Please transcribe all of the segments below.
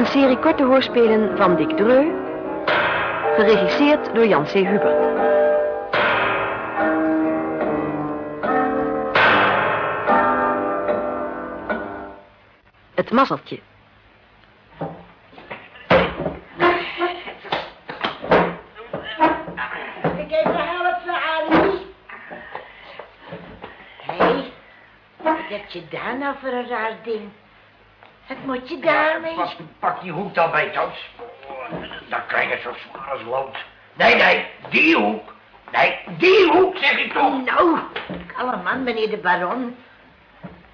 klok 13 slaat. Een serie korte hoorspelen van Dick Dreu, geregisseerd door Jan C. Hubert. Het mazzeltje. Je daar nou voor een raar ding? Wat moet je daarmee? Pak, pak die hoek dan bij, Toos. Dan krijg je zo zwaar als lood. Nee, nee, die hoek. Nee, die hoek, zeg ik toch. Nou, kalme man, meneer de baron.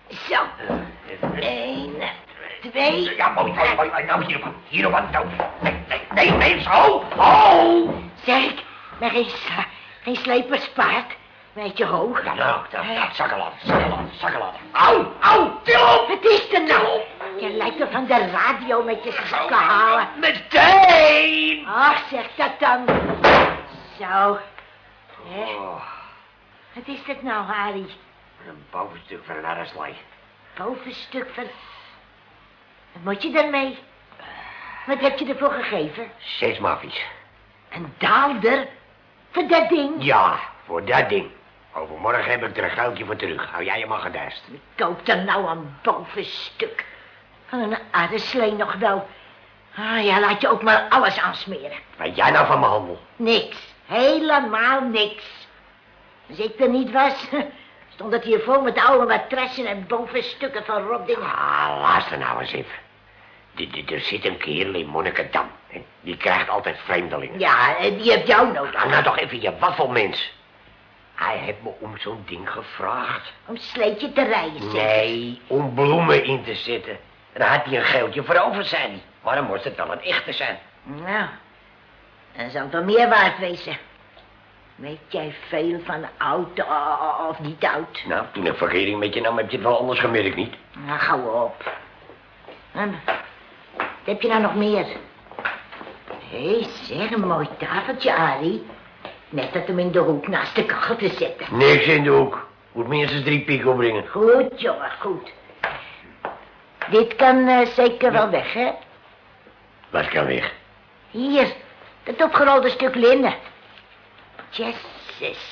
Zo, één, twee. Ja, mooi, mooi, mooi. Nou, hier, hier op aan Toos. Nee, nee, nee, nee, zo. Oh. Zeg maar geen, sla- geen sleperspaard. Weet je hoog. Ja, nou, dat, dat, zakkenladen, zakkenladen. Au, au, til op. Wat is er nou? Je lijkt wel van de radio met je zakken halen. Meteen. Ach, zeg dat dan. Zo. Hè? Oh, Wat is dit nou, Harry? een bovenstuk van een arreslei. Bovenstuk van... Wat moet je daarmee? Wat heb je ervoor gegeven? Zes maffies. Een daalder? Voor dat ding? Ja, voor dat ding. Overmorgen heb ik er een goudje voor terug. Hou jij je maar gedijst. Koop er nou een bovenstuk. Van een aardeslee nog wel. Ah ja, laat je ook maar alles aansmeren. Weet jij nou van mijn handel? Niks. Helemaal niks. Als ik er niet was, stond het hier vol met oude matrassen en bovenstukken van rotdingen. Ah, luister nou eens even. D- Er zit een kerel in Monnikendam. Die krijgt altijd vreemdelingen. Ja, en die heeft jou nodig. Nou, nou toch even je waffelmens. Hij heeft me om zo'n ding gevraagd. Om sleetje te rijden, zeg. Nee, om bloemen in te zetten. En daar had hij een geeltje voor over, zei hij. Maar dan moest het wel een echte zijn. Nou, dan zal het wel meer waard wezen. Weet jij veel van oud of niet oud? Nou, toen ik vergering met je nam, heb je het wel anders gemerkt, niet? Nou, gauw op. En, wat heb je nou nog meer? Hé, zeg, een mooi tafeltje, Arie. Net dat hem in de hoek naast de kachel te zetten. Niks in de hoek. Moet minstens drie piek opbrengen. Goed, jongen, goed. Dit kan eh, zeker wel weg, hè? Wat kan weg? Hier, dat opgerolde stuk linnen. Jezus.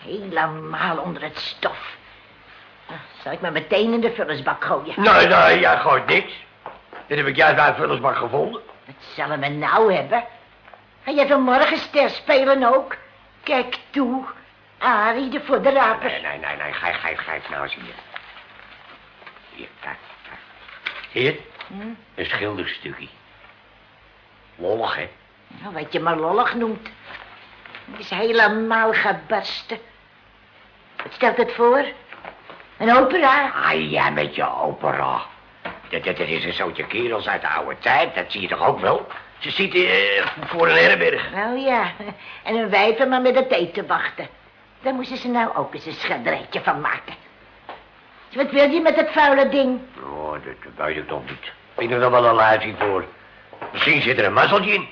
Helemaal onder het stof. Nou, zal ik maar meteen in de vullersbak gooien. Nee, nee, jij gooit niks. Dit heb ik juist bij een vullersbak gevonden. Wat zullen we nou hebben? Ga jij vanmorgen ster spelen ook? Kijk toe. Arie, de voor de raper. Nee, nee, nee, nee, geef, geef, geef nou eens hier. Hier, kijk, kijk. Hier, Hm? een schilderstukje. Lollig, hè? Nou, wat je maar lollig noemt. Het is helemaal gebarsten. Wat stelt het voor? Een opera? Ah, ja, met je opera. Dat, dat, dat is een zootje kerels uit de oude tijd, dat zie je toch ook wel? Ze zitten eh, voor een herberg. Nou ja, en een wijver maar met het eten wachten. Daar moesten ze nou ook eens een schilderijtje van maken. Wat wil je met dat vuile ding? Oh, dat, weet ik toch niet. Ik er wel een luidje voor. Misschien zit er een mazzeltje in.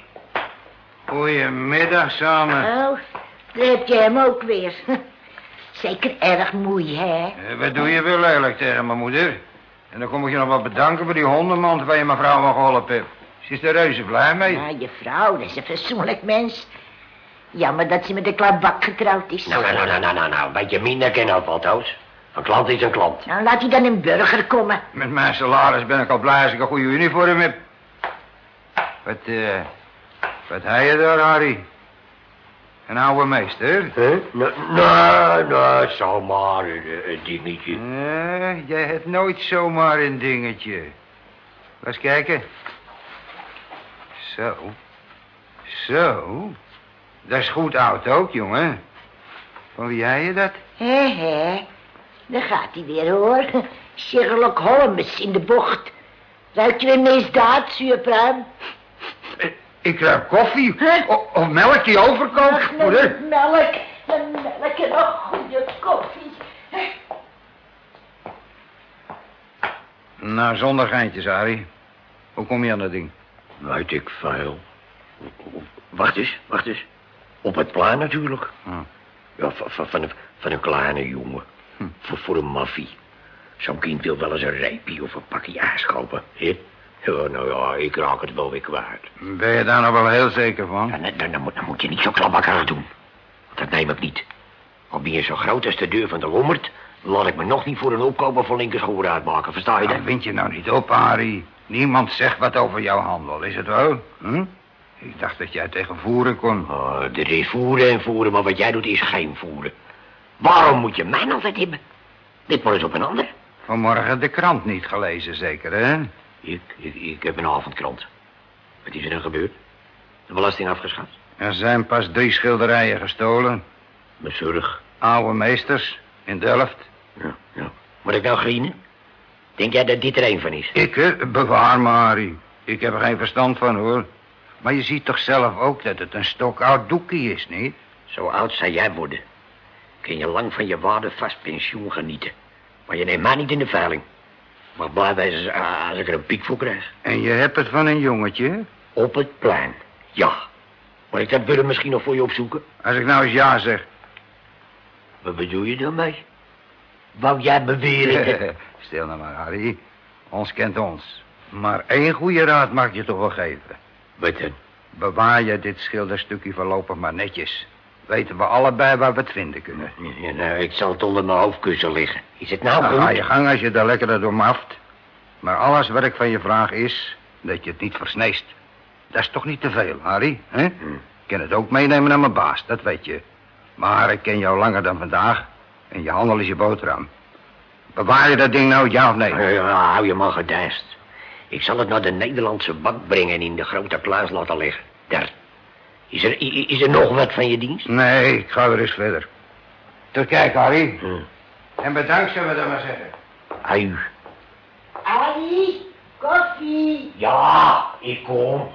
Goedemiddag samen. Oh, daar heb je hem ook weer. Zeker erg moei, hè? Eh, wat doe je wel lelijk tegen mijn moeder? En dan kom ik je nog wel bedanken voor die hondenmand waar je mevrouw me geholpen hebt. Ze is er reuze blij mee. Ja, je vrouw, dat is een fatsoenlijk mens. Jammer dat ze met de klapbak getrouwd is. Nou, nou, nou, nou, nou, nou, nou. Een beetje minder kennen ook Toos. Een klant is een klant. Nou, laat hij dan een burger komen. Met mijn salaris ben ik al blij als ik een goede uniform heb. Wat, eh... Wat heb je daar, Harry? Een oude meester? Hè? Nee, nee, nee, zomaar een, een dingetje. Nee, jij hebt nooit zomaar een dingetje. Laat eens kijken. Zo. Zo. Dat is goed oud ook, jongen. Van wie heb je dat? Hé, hé. Daar gaat hij weer, hoor. Sherlock Holmes in de bocht. Ruikt je weer misdaad, zuurpruim? Eh, Ik ruik koffie. Hè? O- of melk die overkookt, met melk. Met melk en een goede koffie. Nou, zonder geintjes, Harry. Hoe kom je aan dat ding? Weet ik veel. Wacht eens, wacht eens. Op het plan natuurlijk. Hm. Ja, van, van, van, een, van een kleine jongen. Hm. Voor, voor een maffie. Zo'n kind wil wel eens een reepje of een pakje aas kopen? Ja, nou ja, ik raak het wel weer kwijt. Ben je daar nog wel heel zeker van? Ja, dan, dan, dan moet, dan moet je niet zo klapbakkig doen. Want dat neem ik niet. Al ben je zo groot als de deur van de lommerd... laat ik me nog niet voor een opkoper van linkerschoen uitmaken, versta je dat? Dan wind je nou niet op, Harry. Niemand zegt wat over jouw handel, is het wel? Hm? Ik dacht dat jij tegen voeren kon. Oh, er is voeren en voeren, maar wat jij doet is geen voeren. Waarom moet je mij altijd hebben? Dit maar eens op een ander. Vanmorgen de krant niet gelezen, zeker, hè? Ik, ik, ik heb een avondkrant. Wat is er dan gebeurd? De belasting afgeschaft? Er zijn pas drie schilderijen gestolen. Mijn zorg. Oude meesters, in Delft. Ja, ja. Moet ik nou grienen? Denk jij dat dit er een van is? Ik, hè? Bewaar me, Harry. Ik heb er geen verstand van, hoor. Maar je ziet toch zelf ook dat het een stok oud doekie is, niet? Zo oud zou jij worden. Kun je lang van je waarde vast pensioen genieten. Maar je neemt mij niet in de veiling. Maar blij wezen als ik er een piek voor krijg. En je hebt het van een jongetje? Op het plein, ja. Moet ik dat willen misschien nog voor je opzoeken? Als ik nou eens ja zeg. Wat bedoel je dan mee? Wou jij beweren? Stil nou maar, Harry. Ons kent ons. Maar één goede raad mag je toch wel geven. Wat dan? Bewaar je dit schilderstukje voorlopig maar netjes. Weten we allebei waar we het vinden kunnen. Ja, nou, ik zal het onder mijn hoofdkussen liggen. Is het nou Nou, goed? ga je gang als je daar lekker door maft. Maar alles wat ik van je vraag is dat je het niet versneest. Dat is toch niet te veel, Harry? Hè? Ik kan het ook meenemen naar mijn baas, dat weet je. Maar ik ken jou langer dan vandaag. En je handel is je boterham. Bewaar je dat ding nou, ja of nee? Ja, ja, hou je maar gedijst. Ik zal het naar de Nederlandse bank brengen en in de grote kluis laten liggen. Daar. Is er, is er nog wat van je dienst? Nee, ik ga weer eens verder. Tot kijk, Harry. Hm. En bedankt, zullen we dat maar zeggen. Ui. Ali, koffie. Ja, ik kom.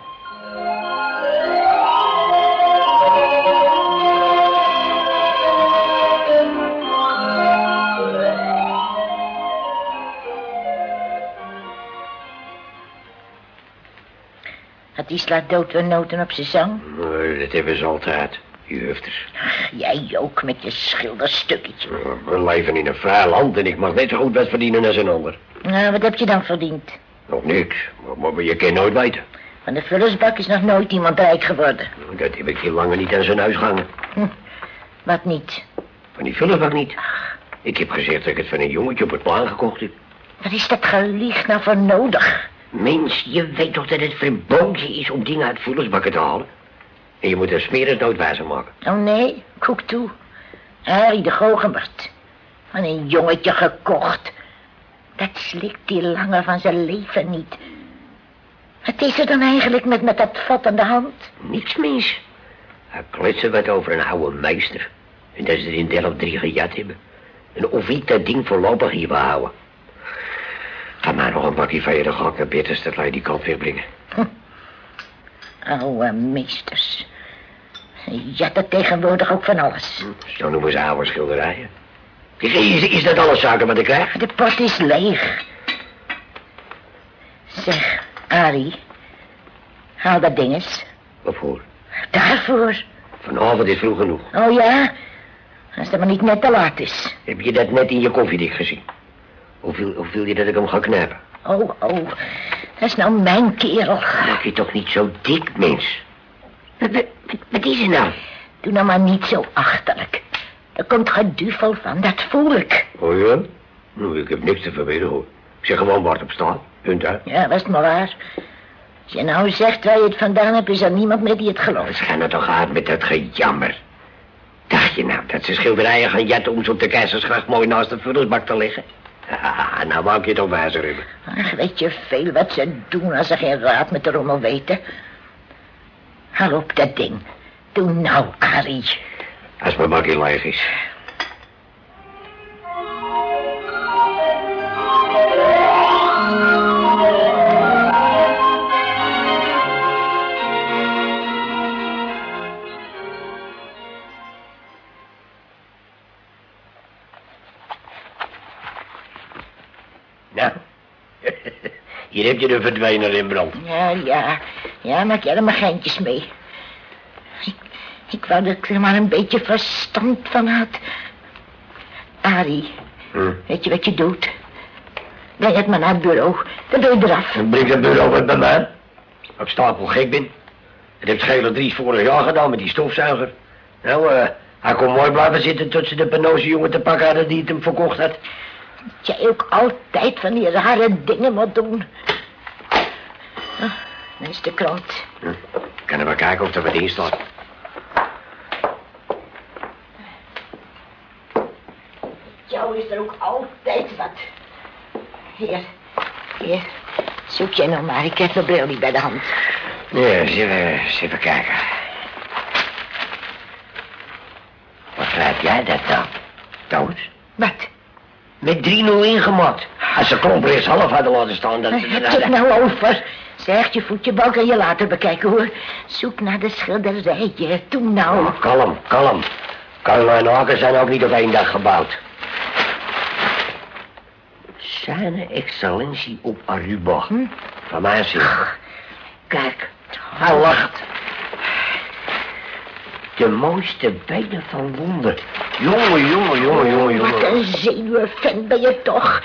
Het die slaat dood noten op zijn zang. Nee, dat hebben ze altijd, die hufters. Ach, jij ook met je schilderstukketje. We leven in een vrij land en ik mag net zo goed wat verdienen als een ander. Nou, wat heb je dan verdiend? Nog niks, maar, maar je kan nooit weten. Van de vullersbak is nog nooit iemand rijk geworden. Dat heb ik hier langer niet aan zijn huis gehangen. Wat niet? Van die vullerbak niet. Ik heb gezegd dat ik het van een jongetje op het plan gekocht heb. Wat is dat gelieg nou voor nodig? Mens, je weet toch dat het verboden is om dingen uit vullersbakken te halen? En je moet er smerig noodwijzer maken. Oh nee, koek toe. Harry de Gogenbert. Van een jongetje gekocht. Dat slikt die langer van zijn leven niet. Wat is er dan eigenlijk met, met dat vat aan de hand? Niks mis. Hij kletsen wat over een oude meester. En dat ze er in Delft drie gejat hebben. En of ik dat ding voorlopig hier wil houden. Ga maar nog een bakje van je, ik naar Betters dat hij die kant weer brengen. Oude meesters. Ja, dat tegenwoordig ook van alles. Zo noemen ze oude schilderijen. Is, is, is dat alles zaken wat ik krijg? De pot is leeg. Zeg, Arie. Haal dat ding eens. Waarvoor? Daarvoor. Vanavond is vroeg genoeg. Oh ja? Als het maar niet net te laat is. Heb je dat net in je koffiedik gezien? Of wil, of wil je dat ik hem ga knijpen? Oh, oh. Dat is nou mijn kerel. Maak je toch niet zo dik, mens? Wat, wat, wat- wat is er nou? Doe nou maar niet zo achterlijk. Er komt geduvel van, dat voel ik. Oh ja? Nou, ik heb niks te verweren, hoor. Ik zeg gewoon waar het op staat. Punt uit. Ja, was het maar waar. Als je nou zegt waar je het vandaan hebt, is er niemand meer die het gelooft. schijnen toch uit met dat gejammer. Dacht je nou dat ze schilderijen gaan jatten om ze op de keizersgracht mooi naast de vullersbak te leggen? Ah, nou wou ik je toch wijzer hebben. Ach, weet je veel wat ze doen als ze geen raad met de rommel weten? Haal op dat ding. Doe nou, Arie. Als mijn bakje leeg is. Hier heb je de verdwijner in brand. Ja, ja. Ja, maak jij er maar geintjes mee. Ik, ik wou dat ik er maar een beetje verstand van had. Arie, Hm. weet je wat je doet? Breng het maar naar het bureau. Dan ben je eraf. En breng het bureau wat bij mij. Ik stapel gek ben. Dat heeft Schele Dries vorig jaar gedaan met die stofzuiger. Nou, eh, hij kon mooi blijven zitten tot ze de penose jongen te pakken hadden die het hem verkocht had. Jij ook altijd van die rare dingen moet doen. Daar is de krant. Hm. Er maar kijken of er wat in staat. Jou is er ook altijd wat. Hier, hier. Zoek jij nog maar. Ik heb mijn bril niet bij de hand. Ja, eens even, kijken. Wat schrijf jij dat dan? Toons? Wat? Met 3-0 ingemat. Als ze klomper eens half hadden laten staan, dan... Heb je het nou over? Zeg, je voetjebal kan je later bekijken, hoor. Zoek naar de schilderijtje. Toe nou. Oh, kalm, kalm. En haken zijn ook niet op één dag gebouwd. Zijn excellentie op Aruba. Hm? Van mij zeg. Kijk. Hij lacht. De mooiste benen van Londen. Jongen, jongen, jongen, jongen, Wat jongen. een zenuwvent ben je toch.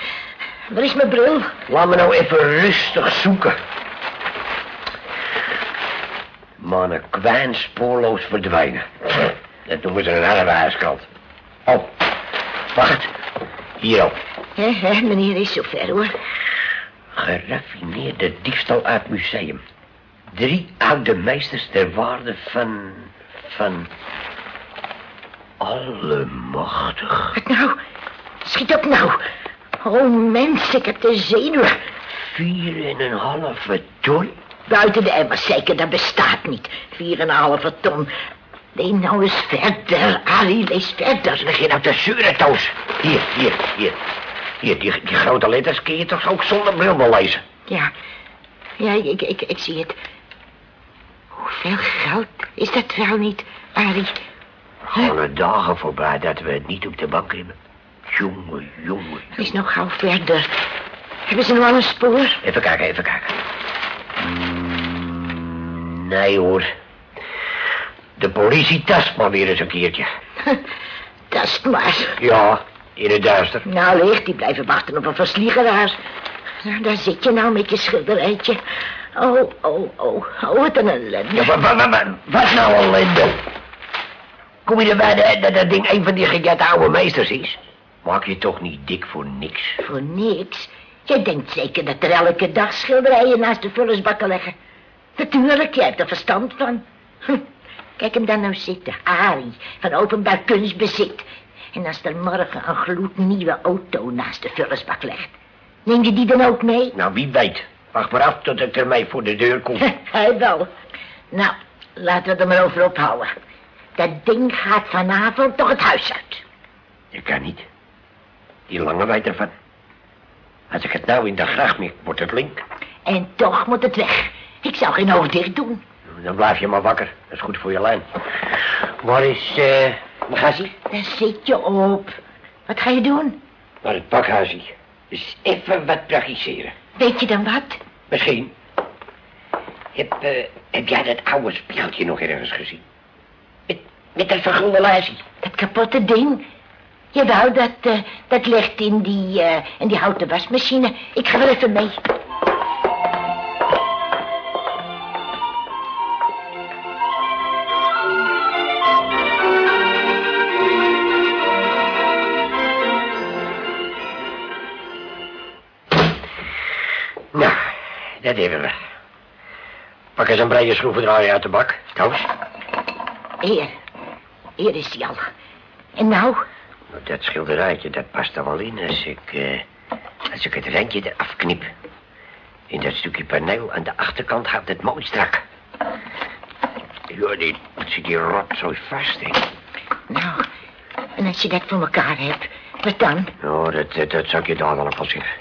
Waar is mijn bril? Laat me nou even rustig zoeken. Mannen kwijn spoorloos verdwijnen. Dat noemen ze een arbeidskant. Oh, wacht. Hier op. Hè, hè, meneer is zover, hoor. Geraffineerde diefstal uit museum. Drie oude meesters ter waarde van... van... Allemachtig. Wat nou? Schiet op nou. Oh, mens, ik heb de zenuwen. Vier en een halve ton. Buiten de emmer zeker, dat bestaat niet. Vier en een halve ton. Leen nou eens verder, Arie, lees verder. Leg je nou te zeuren, Toos? Hier, hier, hier. Hier, die, die grote letters kun je toch ook zonder bril wel lezen? Ja, ja, ik, ik, ik zie het. Hoeveel geld is dat wel niet, Arie? Alle dagen voorbij dat we het niet op de bank hebben. Jongen, jongen. Is nog gauw verder. Hebben ze nog wel een spoor? Even kijken, even kijken. Mm, nee hoor. De politie tast maar weer eens een keertje. Tast maar. Ja, in het duister. Nou, licht, die blijven wachten op een versliegeraar. Nou, daar zit je nou met je schilderijtje. Oh, oh, oh, oh, wat een ellende. Ja, wat, wat, wat, wat, wat nou ellende? Kom je erbij dat, dat dat ding een van die gejette oude meesters is? Maak je toch niet dik voor niks? Voor niks. Jij denkt zeker dat er elke dag schilderijen naast de vullersbakken liggen. Natuurlijk, jij hebt er verstand van. Hm, Kijk hem dan nou zitten, Arie, van openbaar kunstbezit. En als er morgen een gloednieuwe auto naast de vullersbak ligt, neem je die dan ook mee? Nou, wie weet. Wacht maar af tot ik ermee voor de deur kom. Hij wel. Nou, laten we het er maar over ophouden. Dat ding gaat vanavond toch het huis uit. Je kan niet. Die lange weet ervan. Als ik het nou in de gracht mik, wordt het link. En toch moet het weg. Ik zou geen oog dicht doen. Dan blijf je maar wakker. Dat is goed voor je lijn. Waar is, eh, Magazie? Daar zit je op. Wat ga je doen? Naar het pakhuisje. Dus even wat praktiseren. Weet je dan wat? Misschien. Heb, eh, heb jij dat oude spiegeltje nog ergens gezien? Met, dat vergulde laarsie. Dat kapotte ding. Jawel, dat, eh, dat ligt in die, eh, in die houten wasmachine. Ik ga wel even mee. Nou, dat hebben we. Pak eens een brede schroevendraaier uit de bak. Toos. Hier. Hier is hij al. En nou? Nou, Dat schilderijtje, dat past er wel in als ik, eh, als ik het randje eraf knip. In dat stukje paneel aan de achterkant houdt het mooi strak. Ja, die, dat zit die rotzooi vast, hè. Nou, en als je dat voor elkaar hebt, wat dan? Nou, dat, dat, dat zou ik je dadelijk wel zeggen.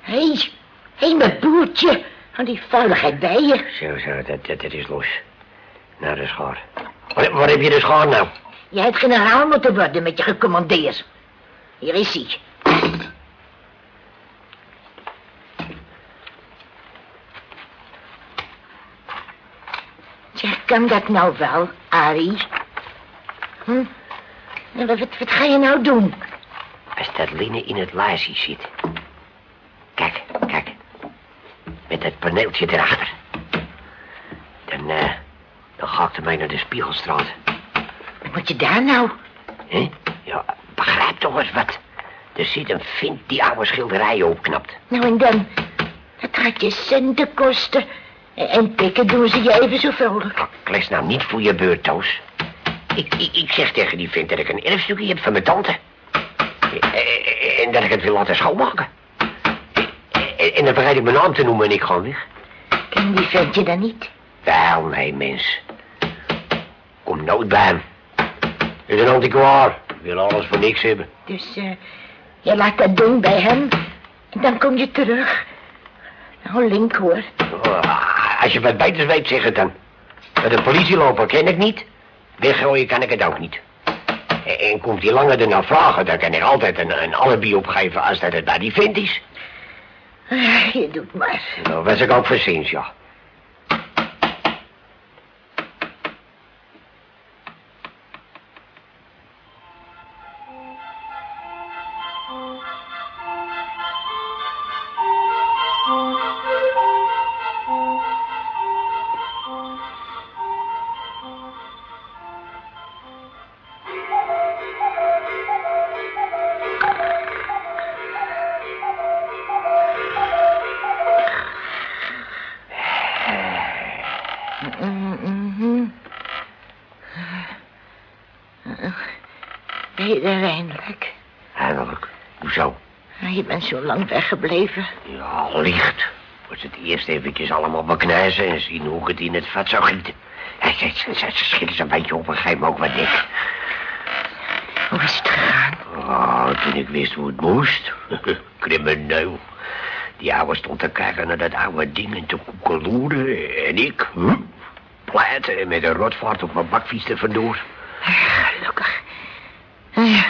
Hé, hey, hé, hey, mijn boertje. Aan die vuiligheid bij je. Zo, zo, dat, dat, dat is los. Nou, de schaar. Waar, waar heb je de schaar nou? Jij hebt generaal moeten worden met je gecommandeerd. Hier is hij. Zeg, kan dat nou wel, Arie? Hm? Wat, wat, wat ga je nou doen? Als dat linnen in het laarsie zit. Kijk, kijk. Met dat paneeltje erachter. Dan, eh, dan ga ik ermee naar de Spiegelstraat. Wat moet je daar nou? Hè? Ja, begrijp toch eens wat. Er zit een vent die oude schilderijen opknapt. Nou en dan? Het gaat je centen kosten. En- En pikken doen ze je even zo vrolijk. Nou, kles nou niet voor je beurt, Toos. Ik, ik, ik zeg tegen die vent dat ik een erfstukje heb van mijn tante. Eh, En dat ik het wil laten schoonmaken. En- dan vergeet ik mijn naam te noemen en ik ga weg. Ken die vent je dan niet? Wel, nee, mens. Kom nooit bij hem. Is een antiquaar. Wil alles voor niks hebben. Dus eh, je laat dat doen bij hem. En dan kom je terug. Nou, link hoor. Oh, Als je wat beters weet, zeg het dan. Maar de politieloper ken ik niet. Weggooien kan ik het ook niet. En, en komt hij langer ernaar vragen, dan kan ik altijd een, een alibi opgeven als dat het bij die vent is. Je doet maar. Dat was ik ook voor sinds, ja. Ben je er eindelijk? Eindelijk. Hoezo? Ah, Je bent zo lang weggebleven. Ja, licht. Was het eerst eventjes allemaal beknijzen en zien hoe ik het in het vat zou gieten. Ja, Ze, schikken ze een beetje op en geef me ook wat dik. Hoe is het gegaan? Oh, toen ik wist hoe het moest. Crimineel. Die ouwe stond te kijken naar dat oude ding en te koekeloeren. En ik, hm, pleiten en met een rotvaart op mijn bakfiets er vandoor. Gelukkig. Nou ja,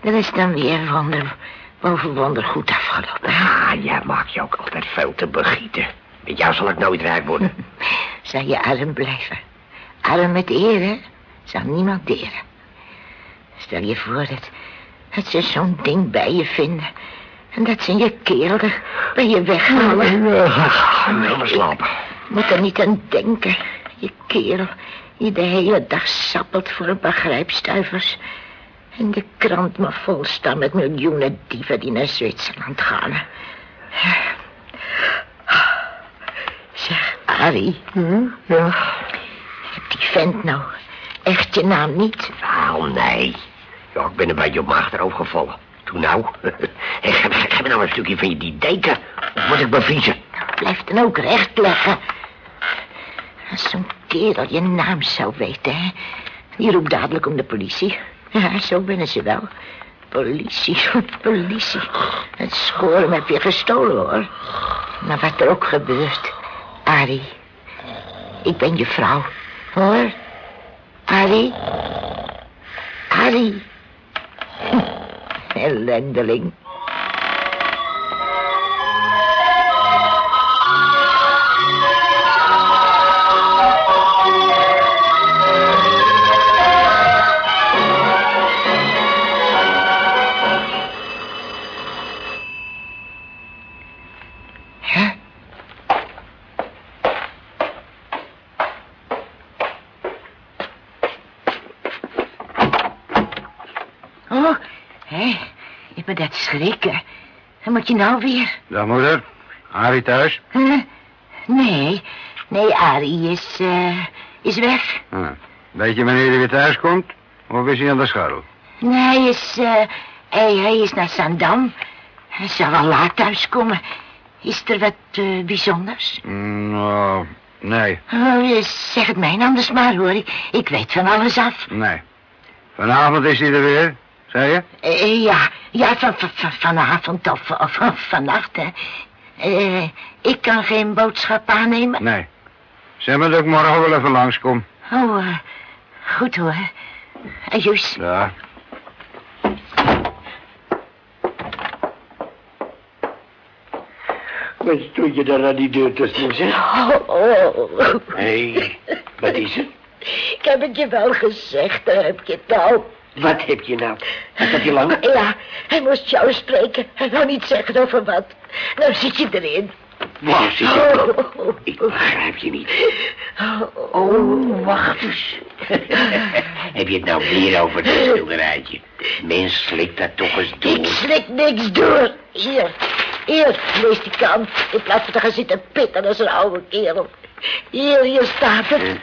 er is dan weer wonder boven wonder goed afgelopen. Ah, jij maakt je ook altijd veel te begieten. Met jou zal ik nooit rijk worden. Zal je arm blijven. Arm met eer, hè? Zal niemand deren. Stel je voor dat, dat ze zo'n ding bij je vinden. En dat ze je kerel er bij je weghalen. Ga maar slapen. Moet er niet aan denken. Je kerel die de hele dag sappelt voor een paar grijpstuivers. En de krant maar vol staan met miljoenen dieven die naar Zwitserland gaan. Zeg, Arie. Ja. Heb die vent nou echt je naam niet? Wel, nee. Ja, ik ben een beetje op mijn achterhoofd gevallen. Toen nou. Hey, geef, geef me nou een stukje van je die deken. Of moet ik bevriezen? Blijf dan ook recht leggen. Als zo'n kerel je naam zou weten, hè. Die roept dadelijk om de politie. Ja, zo binnen ze wel. Politie, politie. Het schoren heb je gestolen, hoor. Maar wat er ook gebeurt. Arie, ik ben je vrouw, hoor. Arie. Arie. Ellendeling. En moet je nou weer? Dag moeder. Arie thuis? Huh? Nee, nee, Arie is, eh, is weg. Ah. Weet je wanneer hij weer thuis komt? Of is hij aan de scharrel? Nee, hij is, eh, hij, hij is naar Zandam. Hij zal wel laat thuiskomen. Is er wat eh, bijzonders? Mm, nou, nee, Oh, zeg het mij anders maar, hoor. Ik, ik weet van alles af. nee. Vanavond is hij er weer, zei je? Eh, ja, ja, van, van, van- vanavond of, of, of vannacht, hè. Eh, ik kan geen boodschap aannemen. Nee. Zeg maar dat ik morgen wel even langskom. Oh, eh, goed hoor. Ajus. Ja. Wat doe je daar aan die deur te snoezen? Oh, oh. Hé, hey, wat is het? Ik heb het je wel gezegd, daar heb je het nou. Wat heb je nou? Is dat je lang? Ja, hij moest jou spreken. Hij wou niet zeggen over wat. Nou zit je erin. Waar zit je? Ik begrijp je niet. Oh, wacht eens. heb je het nou weer over dat schilderijtje? Mens slikt dat toch eens Ik door. slik niks door. Hier, hier, lees die kant. In plaats van te gaan zitten pitten als een oude kerel. Hier, hier staat het.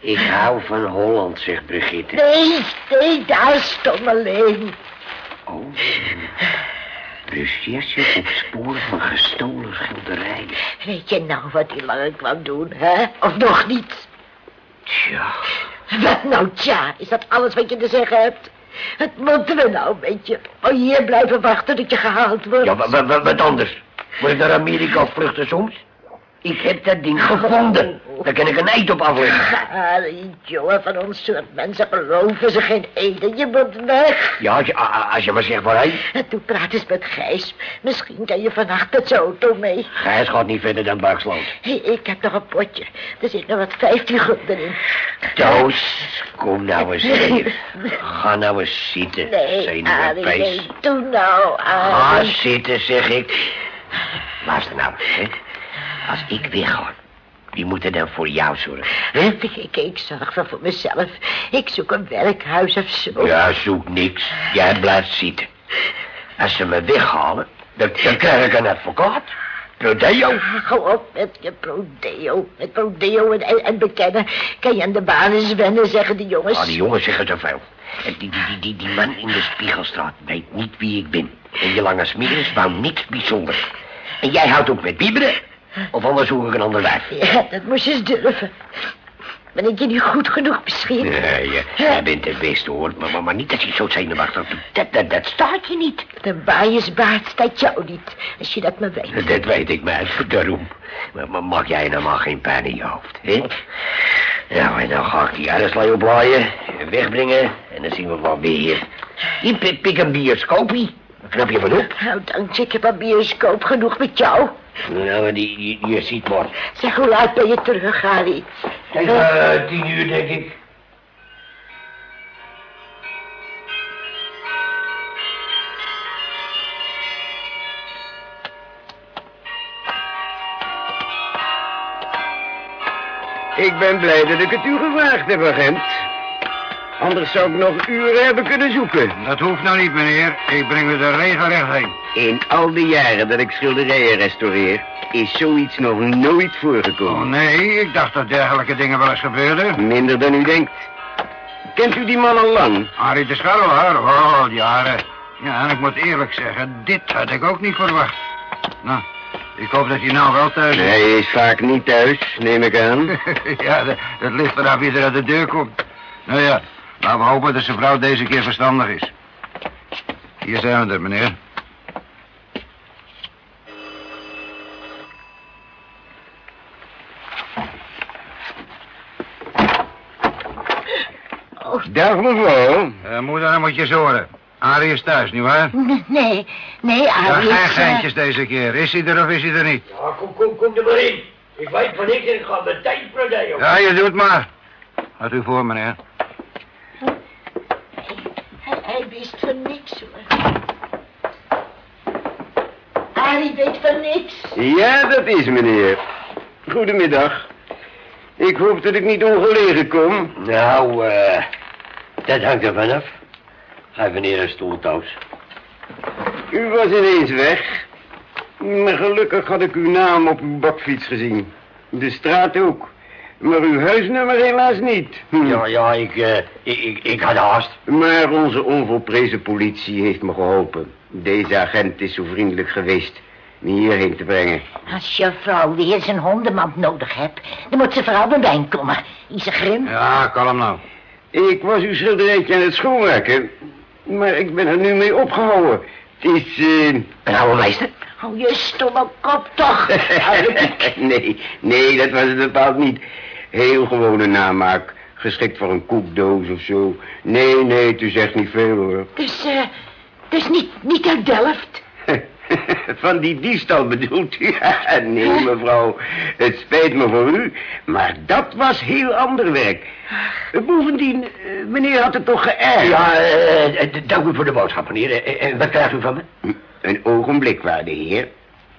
Ik hou van Holland, zegt Brigitte. Nee, nee, daar stond alleen. Oh. Recherche op spoor van gestolen schilderijen. Weet je nou wat die lange kwam doen, hè? Of nog niet? Tja. Wat nou, tja, is dat alles wat je te zeggen hebt? Wat moeten we nou met je? Oh, hier blijven wachten tot je gehaald wordt? Ja, wa- wa- wa- wat anders? Moet ik naar Amerika vluchten soms? Ik heb dat ding gevonden. Daar kan ik een eet op afleggen. Harry, jongen, van ons soort mensen geloven ze geen eden. Je moet weg. Ja, als je, als je maar zegt waarheen. En toen praat eens met Gijs. Misschien kan je vannacht met zijn auto mee. Gijs gaat niet verder dan Buiksloot. Hé, ik heb nog een potje. Er zit nog wat vijftien gulden in. Toos, kom nou eens hier. Ga nou eens zitten, Nee, Harry, zenuwpees. nee, doe nou, Ga Harry. zitten, zeg ik. Luister nou, hè. Als ik wegga, wie moet er dan voor jou zorgen? Hè? Ik, ik, ik zorg wel voor mezelf. Ik zoek een werkhuis of zo. Ja, zoek niks. Jij blijft zitten. Als ze me weghalen, dan, dan krijg ik een advocaat. Prodeo. Hou op met je prodeo. Met prodeo en, en, en bekennen. Kan je aan de banen wennen, zeggen de jongens. Ah, die jongens zeggen zoveel. En die, die, die, die, die man in de Spiegelstraat weet niet wie ik ben. En je lange smiddels wou niks bijzonders. En jij houdt op met bieberen. Of anders zoek ik een ander wijf. Ja, dat moest je eens durven. Ben ik je niet goed genoeg misschien? Nee, je- jij bent de beste hoor. Maar, maar, maar niet dat je zo zenuwachtig doet. Dat, dat, dat staat je niet. De baaiersbaard staat jou niet. Als je dat maar weet. Dat weet ik, meid. Daarom. Maar, maar mag jij nou maar geen pijn in je hoofd, hè? Nou, en dan ga ik die aardaslei oplaaien, wegbrengen, en dan zien we wel weer. Hier, pik, pik een bioscoopie. Knap je van op. Nou, dank je. Ik heb een bioscoop genoeg met jou. Nou, die, die, je ziet maar. Zeg, hoe laat ben je terug, Harry? Tegen eh, tien uur, denk ik. Ik ben blij dat ik het u gevraagd heb, agent. Anders zou ik nog uren hebben kunnen zoeken. Dat hoeft nou niet, meneer. Ik breng u er regelrecht heen. In al die jaren dat ik schilderijen restaureer, is zoiets nog nooit Oh, voorgekomen. nee, ik dacht dat dergelijke dingen wel eens gebeurden. Minder dan u denkt. Kent u die man al lang? Arie de Scharrelaar, oh, al jaren. Ja, en ik moet eerlijk zeggen, dit had ik ook niet verwacht. Nou, ik hoop dat hij nou wel thuis is. Hij is vaak niet thuis, neem ik aan. ja, dat, dat ligt vanaf wie er uit de deur komt. Nou ja, laten we hopen dat zijn vrouw deze keer verstandig is. Hier zijn we er, meneer. Dag mevrouw. Uh, moeder, dan moet je eens horen. Arie is thuis, nietwaar? Nee, nee, geen is, eh, geintjes deze keer. Is hij er of is hij er niet? Ja, kom, kom, kom er maar in. Ik weet van niks en ik ga meteen prodeo. Ja, je doet maar. Gaat u voor, meneer. Wist van niks, hoor. Harry weet van niks. Ja, dat is meneer. Goedemiddag. Ik hoop dat ik niet ongelegen kom. Nou, eh, dat hangt er vanaf. Ga meneer een stoel, Toos. U was ineens weg. Maar gelukkig had ik uw naam op uw bakfiets gezien. De straat ook. Maar uw huisnummer helaas niet. Hm. Ja, ja, ik, eh, ik, ik, ik had haast. Maar onze onvolprezen politie heeft me geholpen. Deze agent is zo vriendelijk geweest me hierheen te brengen. Als je vrouw weer zijn hondenmand nodig hebt, dan moet ze vooral bij mij komen. Is grim? Ja, kalm nou. Ik was uw schilderijtje aan het schoonmaken. Maar ik ben er nu mee opgehouden. Het is, eh... Een oude meester. Hou je stomme kop toch. nee, nee, dat was het bepaald niet. Heel gewone namaak. Geschikt voor een koekdoos of zo. Nee, nee, het is echt niet veel hoor. Dus, eh, dus niet, niet uit Delft. Van die diefstal bedoelt u? nee, mevrouw. Het spijt me voor u. Maar dat was heel ander werk. Bovendien, eh, meneer had het toch geërgerd? Ja, eh, eh, dank u voor de boodschap, meneer. Wat krijgt u van me? Een ogenblik, waarde heer.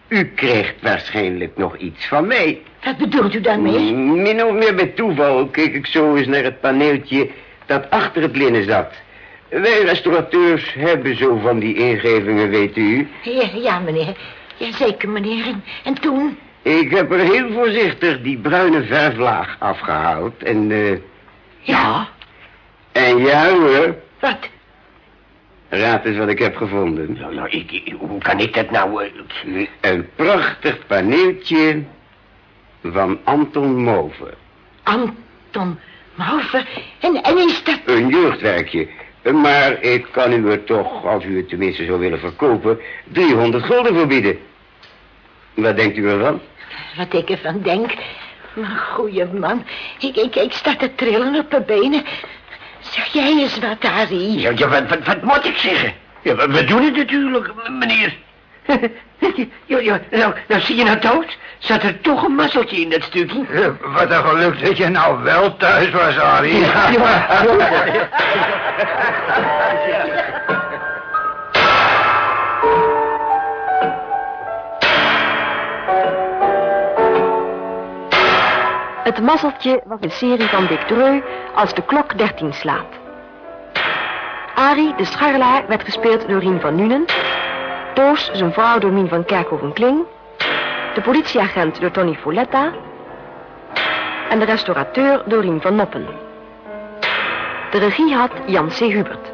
U krijgt waarschijnlijk nog iets van mij. Wat bedoelt u daarmee? Min of meer bij toeval keek ik zo eens naar het paneeltje dat achter het linnen zat. Wij restaurateurs hebben zo van die ingevingen, weet u. Ja, ja, meneer. Jazeker, meneer. En, en toen? Ik heb er heel voorzichtig die bruine verflaag afgehaald en... eh Ja. en ja hoor, Wat? Raad eens wat ik heb gevonden. Ja, ja, ik, ik- hoe kan ik dat nou... eh, Een prachtig paneeltje van Anton Moven. Anton Mauve. En, en is dat... Een jeugdwerkje. Maar ik kan u er toch, als u het tenminste zou willen verkopen, 300 gulden voor bieden. Wat denkt u ervan? Wat ik ervan denk. Maar goeie man. Ik, ik, ik sta te trillen op mijn benen. Zeg jij eens wat, Harry? Ja, ja wat, wat, wat moet ik zeggen? Ja, we, doen het natuurlijk, meneer. ja, ja, nou, nou zie je nou dood? Zat er toch een mazzeltje in dat stukje? Wat een geluk dat je nou wel thuis was, Harry. Ja, ja. Het mazzeltje was een serie van Dick Dreu als de klok 13 slaat. Arie, de scharrelaar, werd gespeeld door Rien van Nuenen. Toos, zijn vrouw door Mien van Kerkhoven-Kling. De politieagent door Tony Folletta. En de restaurateur door Rien van Noppen. De regie had Jan C. Hubert.